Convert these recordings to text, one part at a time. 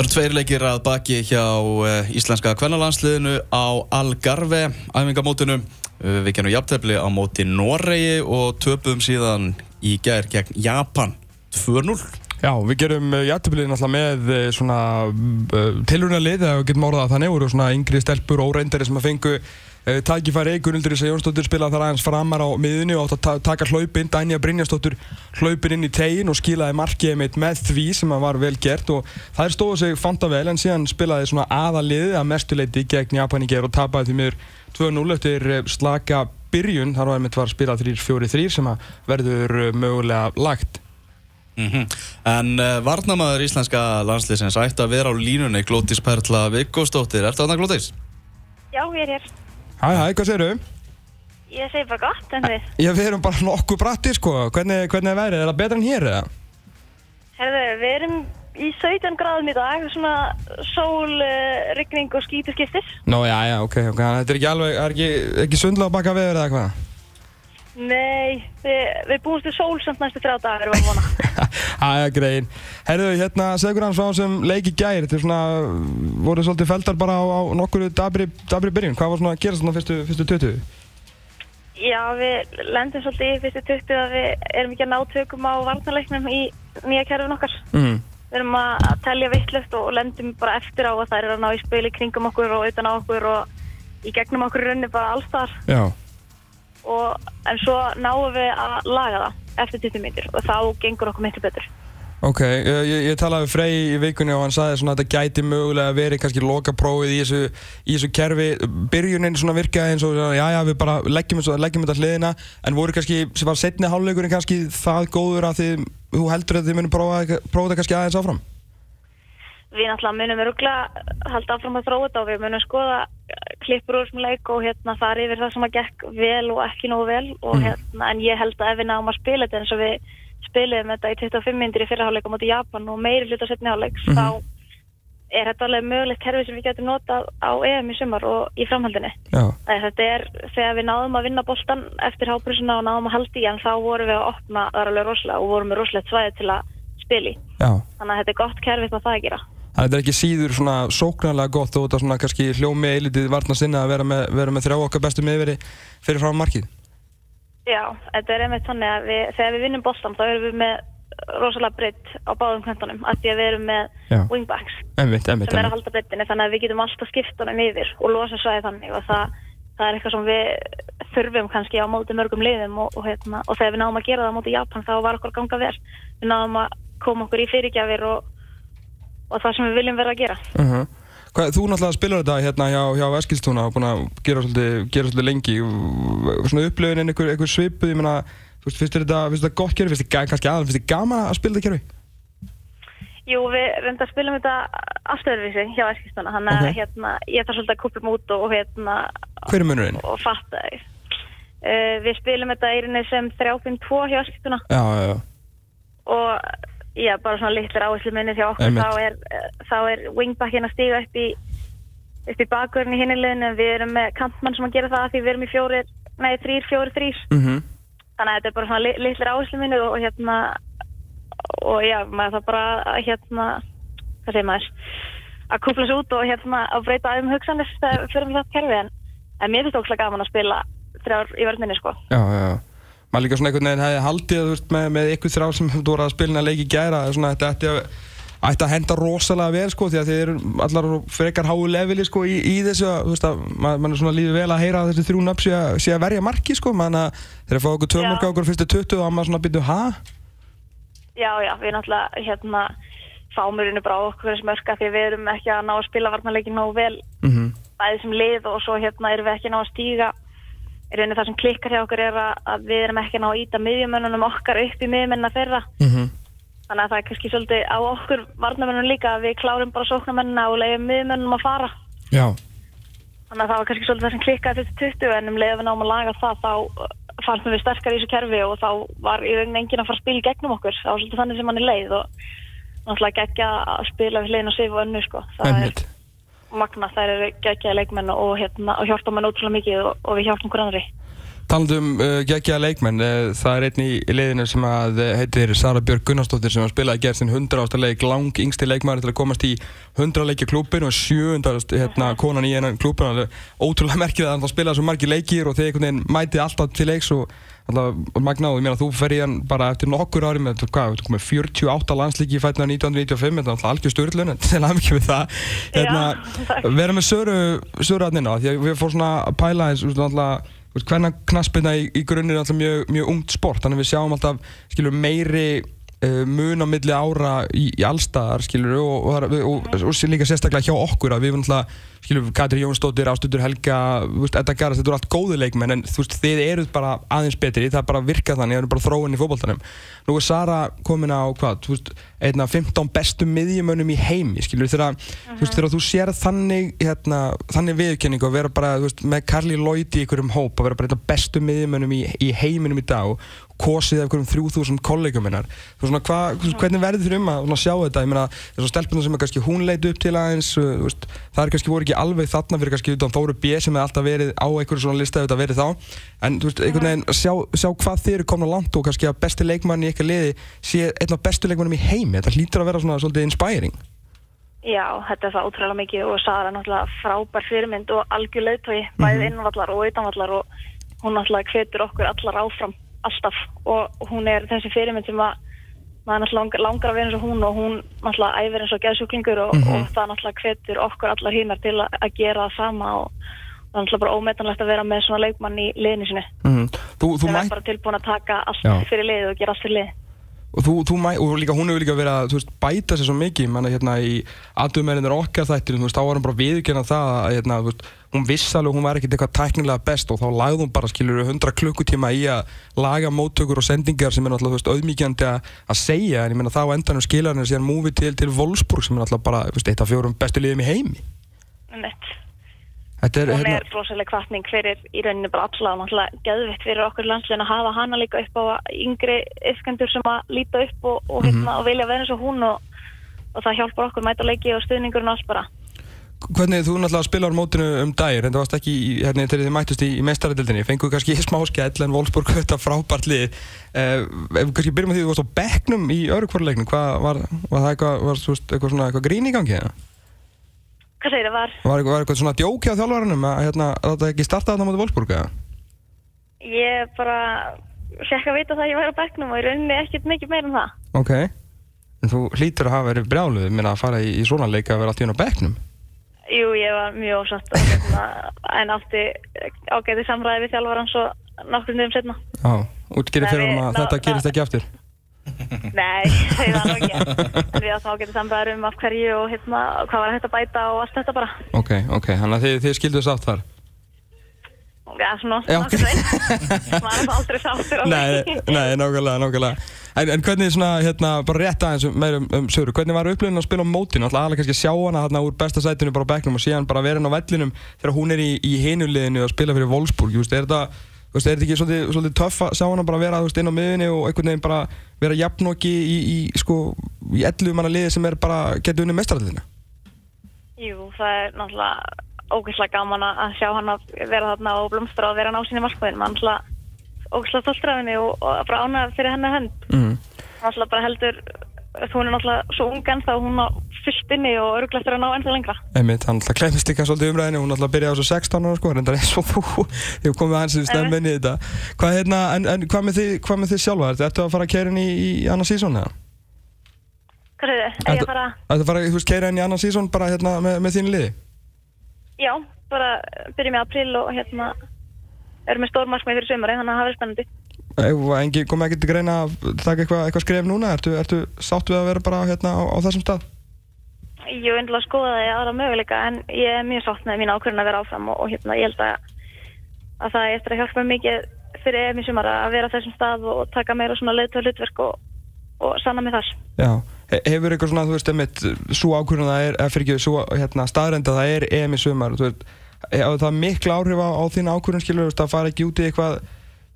Það eru tveir leikir að baki hjá eh, íslenska kvennalandsliðinu á Algarve æfingamótinu. Eh, Við kennum jafntefni á móti Noregi og töpum síðan í gær gegn Japan 2-0. Já, við gerum jættublið náttúrulega með eh, svona tilrunalið, eða við getum orðað að þannig, voru svona yngri stelpur og óreindari sem að fengu uh, tækifæri, Gunnildur Ísa Jónsdóttir spilaði þar aðeins framar á miðunni og átt að ta taka hlaupinn, Dænja Brynjastóttir hlaupinn inn í tegin og skilaði markið mitt með því sem að var vel gert og það er stóðu sig fanta vel en síðan spilaði svona aðaliðið að mestuleiti gegn Japan í ger og tapaði því miður 2-0 eftir eh, slaka byrjun, þar var einmitt var spilað 3-4-3 sem að verður eh, mögulega lagt. Mm En uh, varnamaður íslenska landsliðsins ætti að vera á línunni Glótis Perla Viggósdóttir. Ertu þarna Glótis? Já, ég er hér. Hæ, hæ, hvað segirðu? Ég segi bara gott, en þið. Já, við erum bara nokkuð bratti, sko. Hvernig, hvernig er værið? Er það betra en hér, eða? Herðu, við erum í 17 gráðum í dag, svona sól, uh, rigning og skítu skiptir. Nó, já, já, ok, ok. Þetta er ekki alveg, er ekki, ekki sundlega að baka veður eða hvað? Nei, við, við búumst við sól samt næstu þrjá dagar, við að vona. Æja, grein. Herðu, hérna, segur hann svo sem leiki gær. Þetta er svona, voru svolítið feldar bara á, á nokkuru dabri, dabri byrjun. Hvað var svona að gera svona fyrstu, fyrstu 20? Já, við lendum svolítið í fyrstu 20 að við erum ekki að ná tökum á varnarleiknum í nýja kerfin okkar. Mm. Við erum að telja vittlust og lendum bara eftir á að þær eru að ná í spili kringum okkur og utan á okkur og í gegnum okkur í rauninni bara allstar. Já. Og, en svo náum við að laga það eftir 20 minnir og þá gengur okkur miklu betur. Ok, ég, ég, talaði við Frey í vikunni og hann sagði svona að þetta gæti mögulega verið kannski lokaprófið í þessu, í þessu kerfi. Byrjunin svona virkaði eins og já, já, við bara leggjum, leggjum þetta hliðina en voru kannski, sem var setni hálfleikurinn kannski það góður að þið, þú heldur að þið munum prófa, prófa þetta kannski aðeins áfram? Við náttúrulega munum öruglega halda áfram að þróa þetta og við munum skoða klippur úr sem leik og hérna fara yfir það sem að gekk vel og ekki nógu vel og hérna, en ég held að ef við náum að spila þetta eins og við spiliðum þetta í 25 myndir í fyrraháleik á móti Japan og meiri hluta setni háleiks þá er þetta alveg mögulegt kerfi sem við getum notað á EM í sumar og í framhaldinni. Þetta er, þegar við náðum að vinna boltan eftir hábrúsuna og náðum að halda í hann þá vorum við að opna þar alveg rosalega og vorum með rosalegt svæði til að spila í. Já. Þannig að þetta er gott kerfi hvað það að gera. Þetta er ekki síður svona sóknarlega gott og þetta svona kannski hljómi eilitið varna sinna að vera með, vera með þrjá okkar bestu miðveri fyrir frá markið. Já, þetta er einmitt þannig að við, þegar við vinnum boltan þá erum við með rosalega breytt á báðum kventunum af því að við erum með Já. wingbacks Einmitt, einmitt, sem er að einmitt. halda breyttinni þannig að við getum alltaf skipt honum yfir og losa svæði þannig og það, það er eitthvað sem við þurfum kannski á móti mörgum liðum og, og, hérna, og þegar við náðum að gera það á móti Japan þá var okkur ganga vel við náðum að koma okkur í fyrirgjafir og, og það sem við viljum vera að gera Uh Hvað, þú náttúrulega spilar þetta hérna hjá, hjá Eskilstúna og búin að gera svolítið, gera svolítið lengi. Svona upplöfin einhver, einhver svipuð, ég meina, þú veist, finnst þetta, finnst þetta gott kerfi, finnst ga- kannski aðeins, finnst þér gaman að spila þetta kerfi? Jú, við reynda að spilum þetta afstöðurvísi hjá Eskistuna þannig að Ok. hérna, ég þarf svolítið að kúpa mig út og, hérna Hver er munurinn? og fatta þig uh, Við spilum þetta rauninni sem 3-5-2 hjá Eskistuna Já, já, já. og já, bara svona litlir áherslu minni hjá okkur. Þá er, þá er wingbackin að stíga upp í upp í bakverðin í hinnilegin en við erum með kantmann sem að gera það því við erum í fjórir, nei, þrýr, fjórir, þrýr Mm þannig að þetta er bara svona li litlir áherslu minni og, og hérna og já, maður það bara hérna hvað segir maður? Að kúpla sér út og hérna að breyta aðeins hugsanir þegar við fyrir þetta kerfi. En, en mér finnst ókslega gaman að spila þrjár í vörninni sko. Já, já, já. Maður líka svona einhvern veginn hefði haldið, veist, með, með ykkur þrjá sem þú voru að spila leiki gæra, svona, þetta ætti að, ætti að henda rosalega vel, sko, því að þið eru allar frekar háu leveli, sko, í, í þessu, maður man er svona lífið vel að heyra þessi þrjú nöfn sé, að- sé að verja marki, sko, mann að þeir að fá okkur mörg á okkur fyrstu 20 og maður svona byrju, ha? Já, já, við náttúrulega hérna fámurinu bara á okkur sem örka því við erum ekki að ná að spila varnarleikin nógu vel. Mm bæði sem lið og svo hérna erum við ekki að ná að stíga í rauninni það sem klikkar hjá okkur er að, við erum ekki ná að íta miðjumönnunum okkar upp í miðjumennina þeirra -hmm. þannig að það er kannski svolítið á okkur varnarmönnum líka að við klárum bara sóknarmennina og leiðum miðjumönnum að fara Já, þannig að það var kannski svolítið það sem klikkaði fyrstu 20 en um leiðum við náum að laga það þá uh, fannst mér við sterkar í þessu kerfi og þá var í rauninni enginn að fara að spila gegnum okkur það var svolítið þannig sem hann er leið og náttúrulega geggja að spila við leiðin og sif og önnu sko. það einmitt. er magna, það eru geggjaði leikmenn og, hérna, og hjálpa mann ótrúlega mikið og, og við hjálpum hver annari Talandum uh, geggjaða leikmenn, uh, það er einn í liðinu sem að uh, heitir Sara Björg Gunnarsdóttir sem að spilaði gerð sinn 100 ásta leik, lang yngsti leikmæri til að komast í 100 leikja klúpin og 700 hérna, konan í einan klúpin ótrúlega merkið að hann spilaði svo margi leikir og þeir einhvern veginn mætið alltaf til leiks og alltaf magnáðu, ég meina þú fer í hann bara eftir nokkur ári með, hvað, þú komið 48 landslíki í fætna 1995, þetta er alltaf algjör störlun, til að mikið við það. Hérna, vera með Söru Söru aðnina, því að við fórum svona að pæla eins, alltaf hvernig knaspina í, í grunnir er alltaf mjög, mjög ungt sport þannig að við sjáum alltaf skilur, meiri mun á milli ára í, í allstaðar skilur, og, og, og, og líka sérstaklega hjá okkur að við erum alltaf Katri Jónsdóttir, Ástundur Helga Edda Garas, þetta eru allt góðu leikmenn en veist, þið eruð bara aðeins betri það er bara að virka þannig, það eru bara þróin í fókbaltanum nú er Sara komin á, hvað, veist einna 15 bestu miðjumönnum í heimi skilur, þegar, uh -huh. þú veist, þegar þú sér þannig hérna, þannig viðkenning og vera bara, með Carly Lloyd í einhverjum hóp og vera bara einna bestu miðjumönnum í, í heiminum í dag kosið af einhverjum 3000 kollegum minnar veist, hva, hvernig verður þér um að sjá þetta, ég meina, þessar stelpunar sem er kannski hún leit upp til aðeins, veist, það er kannski voru ekki alveg þarna fyrir kannski utan Þóru B sem hefði alltaf verið á einhverju svona lista þetta verið þá. En þú veist, einhvern veginn sjá, sjá hvað þið eru komin á langt og kannski að besti leikmann í eitthvað liði sé einn af bestu leikmannum í heimi. Þetta hlýtur að vera svona svolítið inspiring. Já, þetta er það ótrúlega mikið og Sara er náttúrulega frábær fyrirmynd og algjör leiðtói, bæðið -hmm. innvallar og utanvallar og hún náttúrulega hvetur okkur allar áfram alltaf og hún er þessi fyrirmynd sem að maður náttúrulega langar að vera eins og hún og hún náttúrulega æfir eins og geðsjúklingur og, mm -hmm. og það náttúrulega hvetur okkur allar hínar til að gera það sama og það er náttúrulega bara ómetanlegt að vera með svona leikmann í liðinu sinni mm -hmm. sem er bara tilbúin að taka allt Já. fyrir lið og gera allt fyrir lið og, þú, þú mæ, og líka, hún hefur líka verið að veist, bæta sér svo mikið. Manna, hérna, í aðdumerinir okkar þættir veist, þá var hún bara viðkjörna það að hérna, veist, hún viss alveg hún var ekkert eitthvað tæknilega best og þá lagði hún bara skilur 100 klukkutíma í að laga móttökur og sendingar sem er náttúrulega auðmíkjandi að, segja. En ég menna þá endanum skilarinn er síðan múfið til, til Wolfsburg sem er náttúrulega bara eitt af fjórum bestu liðum í heimi er, hún er hérna... rosalega kvartning fyrir í rauninu bara alla og náttúrulega gæðvitt fyrir okkur landslegin að hafa hana líka upp á yngri yskendur sem að líta upp og, og, mm -hmm. og vilja vera eins og hún og, og það hjálpar okkur mæta leiki og stuðningurinn og allt bara. Hvernig þú náttúrulega spilar mótinu um dagir en það varst ekki hérna þegar þið mættust í, í meistaradildinni, fenguðu kannski smá skell en Wolfsburg þetta frábært lið eh, ef við kannski byrjum að því að þú varst á bekknum í öru kvarleiknum, var, var það eitthvað, var, eitthvað, eitthvað grín í gangi eða? Hvað segir það var? Var eitthvað, svona djóki á þjálfvarunum að hérna, þetta ekki startaði þarna motið Wolfsburg eða? Ég bara fekk að vita það að ég væri á bekknum og ég rauninni ekkert mikið meira en það. Ok, en þú hlýtur að hafa verið brjáluð minna að fara í, í svona leika að vera alltaf inn á bekknum? Jú, ég var mjög ósatt hérna, en átti ágæti samræði við þjálfvaran svo nokkur nefnum setna. Já, útskýrið fyrir um að þetta gerist ekki aftur? Nei, það var ekki. En við áttum ágætið samræður um af hverju og hérna, hvað var hægt að bæta og allt þetta bara. Ok, ok, þannig að þið, þið skilduðu sátt þar? Já, svona, nákvæmlega maður er aldrei sáttur Nei, nei, nákvæmlega, nákvæmlega. En, en hvernig svona, hérna, bara rétt aðeins meir um, um Söru, hvernig var upplöðin að spila á mótinu? Alltaf aðalega kannski sjá hana hérna úr besta sætinu bara á bekknum og síðan bara vera hérna á vellinum þegar hún er í, í hinuleginu að spila fyrir Wolfsburg, Þú veist, er þetta ekki svolítið, svolítið töff að sjá hana bara vera veist, inn á miðunni og einhvern veginn bara vera jafnokki í, í, sko, í ellu manna liði sem er bara getið unni mestarallina? Jú, það er náttúrulega ógeðslega gaman að sjá hana vera þarna og blómstra og vera ná síni markmiðin. Man er náttúrulega ógeðslega stoltur af henni og, og bara ánægð fyrir henni hend. Mm. Náttúrulega bara heldur hún er náttúrulega svo ungan þá hún á fyllt inni og öruglega eftir að ná ennþá lengra Emið, hann alltaf klemist líka svolítið umræðinu hún alltaf byrjaði á svo 16 ára sko reyndar eins og þú þú komið hans í stemminni í þetta hvað, hérna, en, en hvað með þið, hvað með þið sjálfa ertu að fara að kæra inn í, í annan sísón eða? Hvað er þið? Er ég að fara að kæra inn í annan sísón bara hérna með, með þínu liði? Já, bara byrjum í april og hérna erum við stórmarkmið fyrir sömur þannig að það verður spennandi Engi kom ekki til greina að taka eitthvað, eitthvað skref núna? Ertu, ertu sáttu að vera bara hérna á, á þessum stað? Ég undilega að skoða það í aðra möguleika en ég er mjög sátt með mín ákveðin að vera áfram og, og hérna ég held að, að það eftir að hjálpa mikið fyrir EMI sumar að vera á þessum stað og taka meira svona leiðtöð hlutverk og, og sanna mig þar. Já, hefur eitthvað svona, þú veist, einmitt, svo að það er, eða fyrir ekki, svo hérna, staðrend að það er EMI sumar, þú veist, það er mikla áhrif á, á þín ákveðin, skilur, það fara ekki út í eitthvað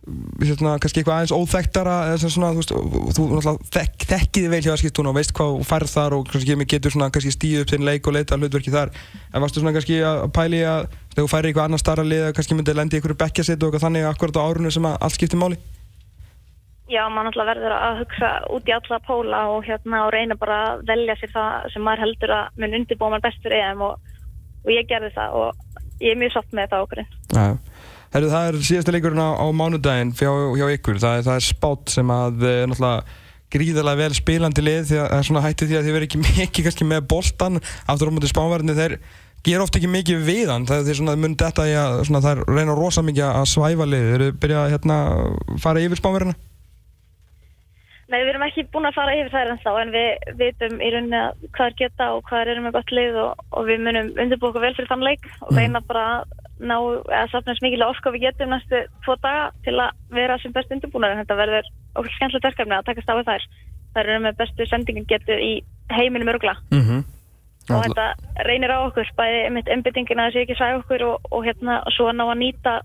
Hérna, kannski eitthvað aðeins óþægtara eða svona, þú veist, þú náttúrulega þek, þekkiði vel hjá að skipta hún og veist hvað færð þar og kannski getur svona kannski stíð upp þinn leik og leita hlutverki þar. En varstu svona kannski að pæli að þegar þú færir eitthvað annar starra lið kannski myndið lendi í einhverju bekkjasitt og eitthvað þannig akkurat á árunni sem að allt skiptir máli? Já, maður náttúrulega verður að hugsa út í alla póla og hérna og reyna bara að velja sér það sem maður heldur að mun undirbúa maður best fyrir EM og, og ég gerði það og ég er mjög sátt með það okkurinn. Herru, það er síðasta leikurinn á, á mánudaginn hjá, hjá ykkur, það er, það er spátt sem að eh, náttúrulega gríðarlega vel spilandi lið því að það er svona hætti því að þið verður ekki mikið kannski með boltan aftur á mútið spánverðinu þeir gera ofta ekki mikið við hann það er svona mun þetta í að svona, það er reyna rosa mikið að svæfa lið þeir eru byrjað að hérna, fara yfir spánverðina? Nei, við erum ekki búin að fara yfir þær ennþá en við vitum í rauninni að hvað er geta og hvað er með gott lið og, og við munum undirbúið okkur vel fyrir þann leik og reyna bara að ná að safna smikilega orku við getum næstu tvo daga til að vera sem best undirbúinar en þetta verður okkur skemmtilegt verkefni að takast á við þær. Þær eru með bestu sendingin getur í heiminum örgla mm -hmm. og þetta reynir á okkur bæði mitt einbyttingin að þessu ekki sæ okkur og, og hérna svo ná að nýta,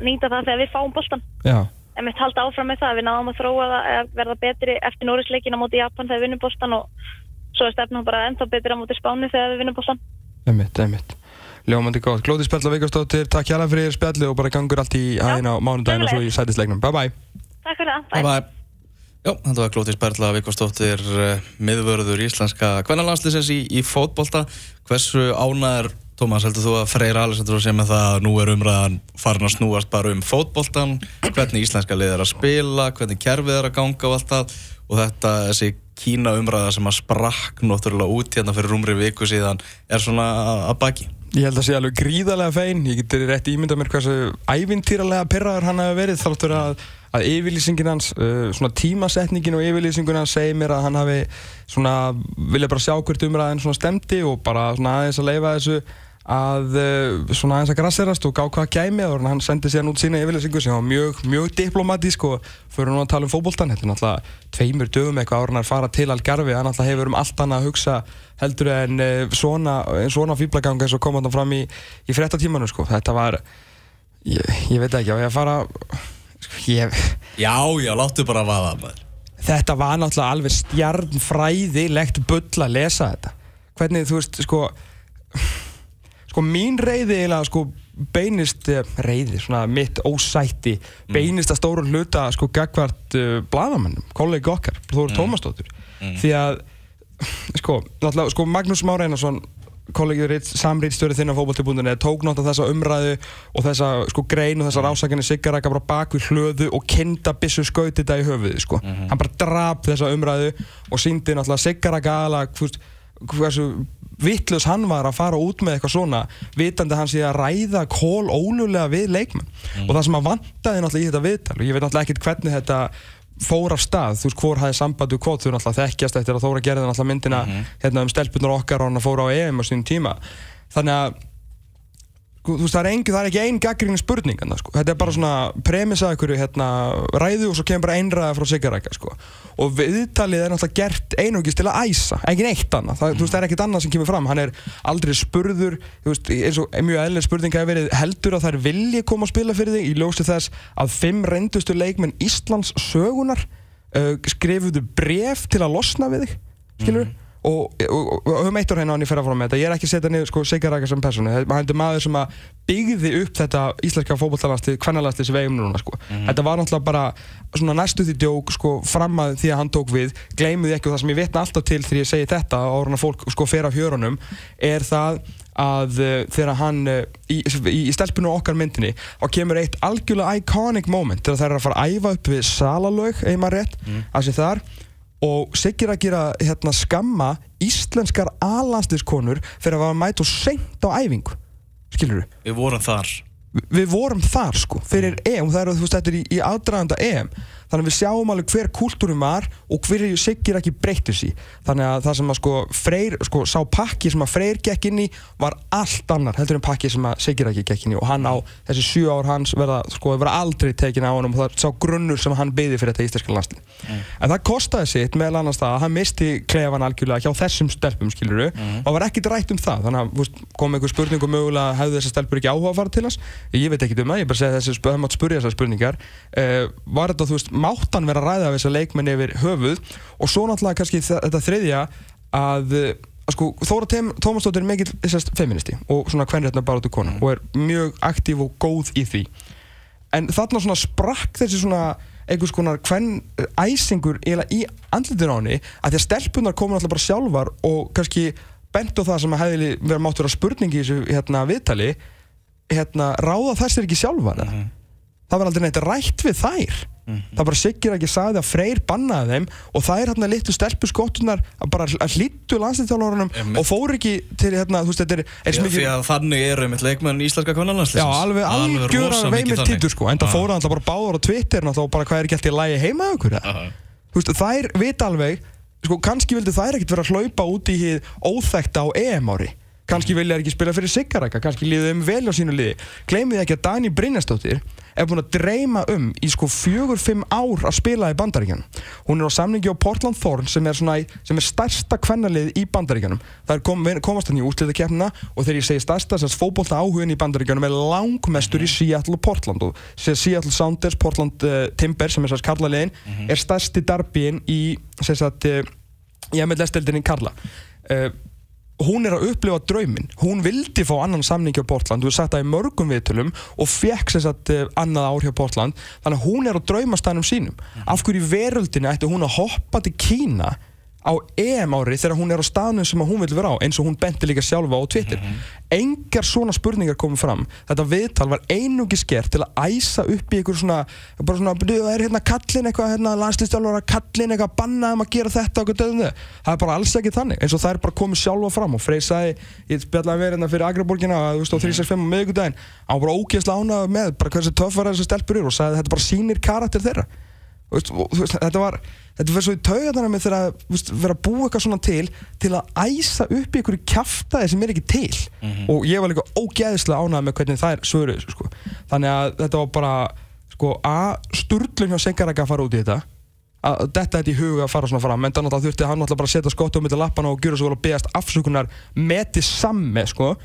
nýta það þegar við fáum boltan. Já, En mitt halda áfram með það, við náðum að þróa það að verða betri eftir Norrisleikin á móti Japan þegar við vinnum bóltan og svo er stefnum bara ennþá betri á móti Spáni þegar við vinnum bóltan. einmitt, einmitt Ljómandi góð, Glóði Spjall og Viggastóttir takk hjá fyrir spjalli og bara gangur allt í hæðina á mánudaginn og svo í sætisleiknum Bye bye Takk fyrir það. Bye bye. Já, þetta var Glótis Berla Vikvarsdóttir, uh, miðvörður íslenska kvennalanslisins í, í fótbolta. Hversu ánæður, Tómas, heldur þú að Freyr Alessandro sem með það að nú er umræðan farin að snúast bara um fótboltan, hvernig íslenska lið er að spila, hvernig kerfið er að ganga og allt það og þetta, þessi kína umræða sem að sprakk náttúrulega út hérna fyrir rúmri viku síðan er svona að baki. Ég held að sé alveg gríðarlega fein, ég geti rétt ímyndað mér hversu ævintýralega perraður hann hefur verið þáttur að, að yfirlýsingin hans, uh, svona tímasetningin og yfirlýsingun hans segir mér að hann hafi svona, vilja bara sjá hvert umræðin svona stemdi og bara svona aðeins að leifa þessu að uh, svona aðeins að grasserast og gá hvað kæmi og hann sendi síðan út sína yfirlýsingu sem var mjög, mjög diplomatísk og fyrir nú að tala um fótboltan þetta er náttúrulega tveimur dögum eitthvað ára hann er fara til Algarvi, hann náttúrulega hefur um allt annað að hugsa heldur en uh, svona, svona fýblaganga eins og kom hann fram í, í frettatímanu sko, þetta var ég, ég veit ekki, á ég að fara sko, ég, Já, já, láttu bara að vaða maður. þetta var náttúrulega alveg stjarnfræðilegt bull að lesa þetta. Hvernig þú veist sko sko mín reyði eiginlega sko beinist eh, reyði, svona mitt ósætti beinist að stóru hluta sko gagvart uh, bladamennum, kollegi okkar Þóru mm. Tómasdóttur. Því að sko, náttúrulega, sko Magnús Már Einarsson kollegi samrýtstjóri þinn á fókbaltibúndinni tók náttúrulega þessa umræðu og þessa sko grein og þessa rásakinni siggarækka bara bak við hlöðu og kinda bissu skauti þetta í höfuði sko. Hann bara drap þessa umræðu og síndi náttúrulega siggarækka aðalega hversu vittlust hann var að fara út með eitthvað svona vitandi hans í að ræða kól ólulega við leikmenn. Og það sem að vantaði náttúrulega í þetta viðtal og ég veit náttúrulega ekkert hvernig þetta fór af stað, þú veist, hvor hafði sambandi hvort þú náttúrulega þekkjast eftir að Þóra gerði náttúrulega myndina hérna um stelpunar okkar og hann fór á EM á sínum tíma. Þannig að þú veist, það er, engi, það er ekki ein gaggríni spurning sko. þetta er bara svona premissa ykkur hérna, ræðu og svo kemur bara einræða frá Sigarækja sko. og viðtalið er náttúrulega gert einugist til að æsa ekki neitt annað, það, þú veist, það er ekkert annað sem kemur fram hann er aldrei spurður þú veist, eins og mjög eðlega spurning hefur verið heldur að þær vilji koma að spila fyrir þig í ljósi þess að fimm reyndustu leikmenn Íslands sögunar uh, skrifuðu bref til að losna við þig skilur og, og, höfum eitt orð hérna á hann í ferra fórum með þetta. Ég er ekki að setja niður sko Sigarækja sem persónu. Hann er maður sem að byggði upp þetta íslenska fótbollalasti, kvennalasti sem við eigum núna sko. þetta var náttúrulega bara svona næstu því djók sko fram að því að hann tók við. Gleymuði ekki og það sem ég vitna alltaf til þegar ég segi þetta og orðan að fólk sko fer af hjörunum er það að uh, þegar hann uh, í, í, í stelpunu okkar myndinni og kemur eitt algjörlega iconic moment þegar þær eru að fara að æfa upp við salalög og Siggi er að gera hérna, skamma íslenskar alansliskonur fyrir að vera mæta og seint á æfingu skilur du? Við vorum þar. Við vorum þar sko, fyrir EM og það er að þú veist þetta er í, í aðdraganda EM þannig að við sjáum alveg hver kúltúrum var og hver Siggi er ekki breyttur sí þannig að það sem að sko Freyr sko sá pakki sem að Freyr gekk inn í var allt annar heldur en pakki sem að Siggi ekki gekk inn í. Og hann á þessi sjú ár hans verða sko verða aldrei tekin á honum og það er sá grunnur sem hann byði fyrir þetta íslenska landslið en það kostaði sitt meðal annars það að hann misti klefan algjörlega hjá þessum stelpum skiluru og var ekkit rætt um það. Þannig að kom einhver spurning og mögulega hefðu þessar stelpur ekki áhuga að fara til hans? Ég veit ekki um það, ég bara segi þessi sp- það mátt spurja þessar spurningar var þetta, þú veist, mátt hann vera að ræða við þessar leikmenn yfir höfuð. Og svo náttúrulega kannski þetta þriðja að uh, sko, Þóra Tómasdóttir er mikill feministi og svona kvenrétna baráttu kona og er mjög aktív og góð í því. En þarna svona sprakk þessi svona einhvers konar kvenn æsingur eiginlega í andlitin á henni að því að stelpunar komin alltaf bara sjálfar og kannski bent á það sem að hefði verið mátt vera spurning í þessu hérna, viðtali hérna, ráða þessir ekki sjálfar mm það var aldrei neitt rætt við þær það bara siggir ekki sagði að Freyr bannaði þeim og það er hérna litlu stelpu skottunar að bara hlýttu landslýttjálfurunum Einmitt. og fóru ekki til hérna, þú veist, þetta er, er Já, sem því ekki að þannig eru mitt leikmenn íslenska Já, kvennalansliðsins alveg algjör veimir títur sko en það fóru alltaf bara báður á Twitter og bara hvað er ekki alltaf í lægi heima ykkur Aha. Þú veist, þær vita alveg sko, kannski vildi þær ekkert vera að hlaupa út í hið óþekta á EM ári kannski vilja þær ekki spila fyrir Siggarækka kannski líða þeim vel á sínu liði. Gleymið ekki að Dani Brynjastóttir er búin að dreyma um í sko fjögur, fimm ár að spila í Bandaríkjanum hún er á samningi á Portland Thorn sem er, svona, sem er stærsta kvennalið í Bandaríkjanum það kom, komast hann í útlitakeppnina og þegar ég segi stærsta þess að fótbolta áhugin í Bandaríkjanum er langmestur í Seattle og Portland. Og Se- Seattle Sounders, Portland uh, Timber sem er þess karlalegin er stærsti darbíin í sem sagt, uh, í MLS-deldinni Karla. Uh, hún er að upplifa drauminn. Hún vildi fá annan samning hjá Portland. Þú hefur sagt það í mörgum viðtölum og fekk sem sagt uh, annað ár hjá Portland. Þannig að hún er á draumastænum sínum. Af hverju í veröldinni ætti hún að hoppa til Kína á EM ári þegar hún er á staðnum sem að hún vil vera á eins og hún benti líka sjálfa á Twitter. Engar svona spurningar komið fram. Þetta viðtal var einungi skert til að æsa upp í einhver svona bara svona, "Byrju, er hérna kallin eitthvað hérna, landslýstjálfara kallin eitthvað bannaðum að gera þetta og eitthvað döðum það er bara alls ekki þannig eins og það er bara komið sjálfa fram og Frey sagði, ég spjallaði verið hérna fyrir Agraborgina þú veist á 365 á miðvikudaginn. Hann var bara ógeðslega ánægð með bara hversu töffara þessi stelpur eru og sagði að þetta bara sýnir karakter þeirra veist, veist, þetta var þetta var svo í taugarnar með þegar að vera að búa eitthvað svona til til að æsa upp í einhverju kjaftaði sem er ekki til. Og ég var líka ógeðslega ánægð með hvernig þær svöruðu þessu, sko. þannig að þetta var bara sko, að sturlun hjá Sengarækka að fara út í þetta. Að þetta þetta í huga að fara svona fram en þannig að þurfti hann náttúrulega bara að setja skottu um milli lappana og gera svo vel að beðast afsökunar með til samme sko.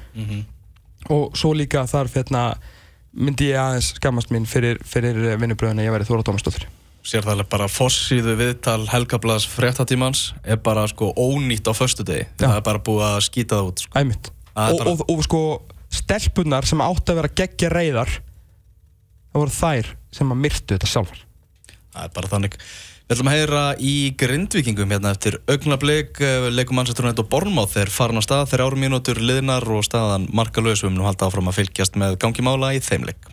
Og svo líka þarf hérna myndi ég aðeins skammast mín fyrir, fyrir vinnubröðinu ég væri Þóra Tómasdóttir Sér það bara fossíðu viðtal Helgablaðs fréttatímans er bara sko ónýtt á föstu degi það er bara búið að skýta það út sko. Æmitt. Það og, bara- og, og, sko stelpunar sem átti að vera geggja reyðar það voru þær sem að myrtu þetta sjálfar. Það er bara þannig. Við ætlum að heyra í grindvikingum hérna eftir augnablik leikum mannsætturinn og Bornmáð þeir farin á stað. Þeir árum mínútur liðnar og staðan markalös við munum halda áfram að fylgjast með gangi mála í þeimleik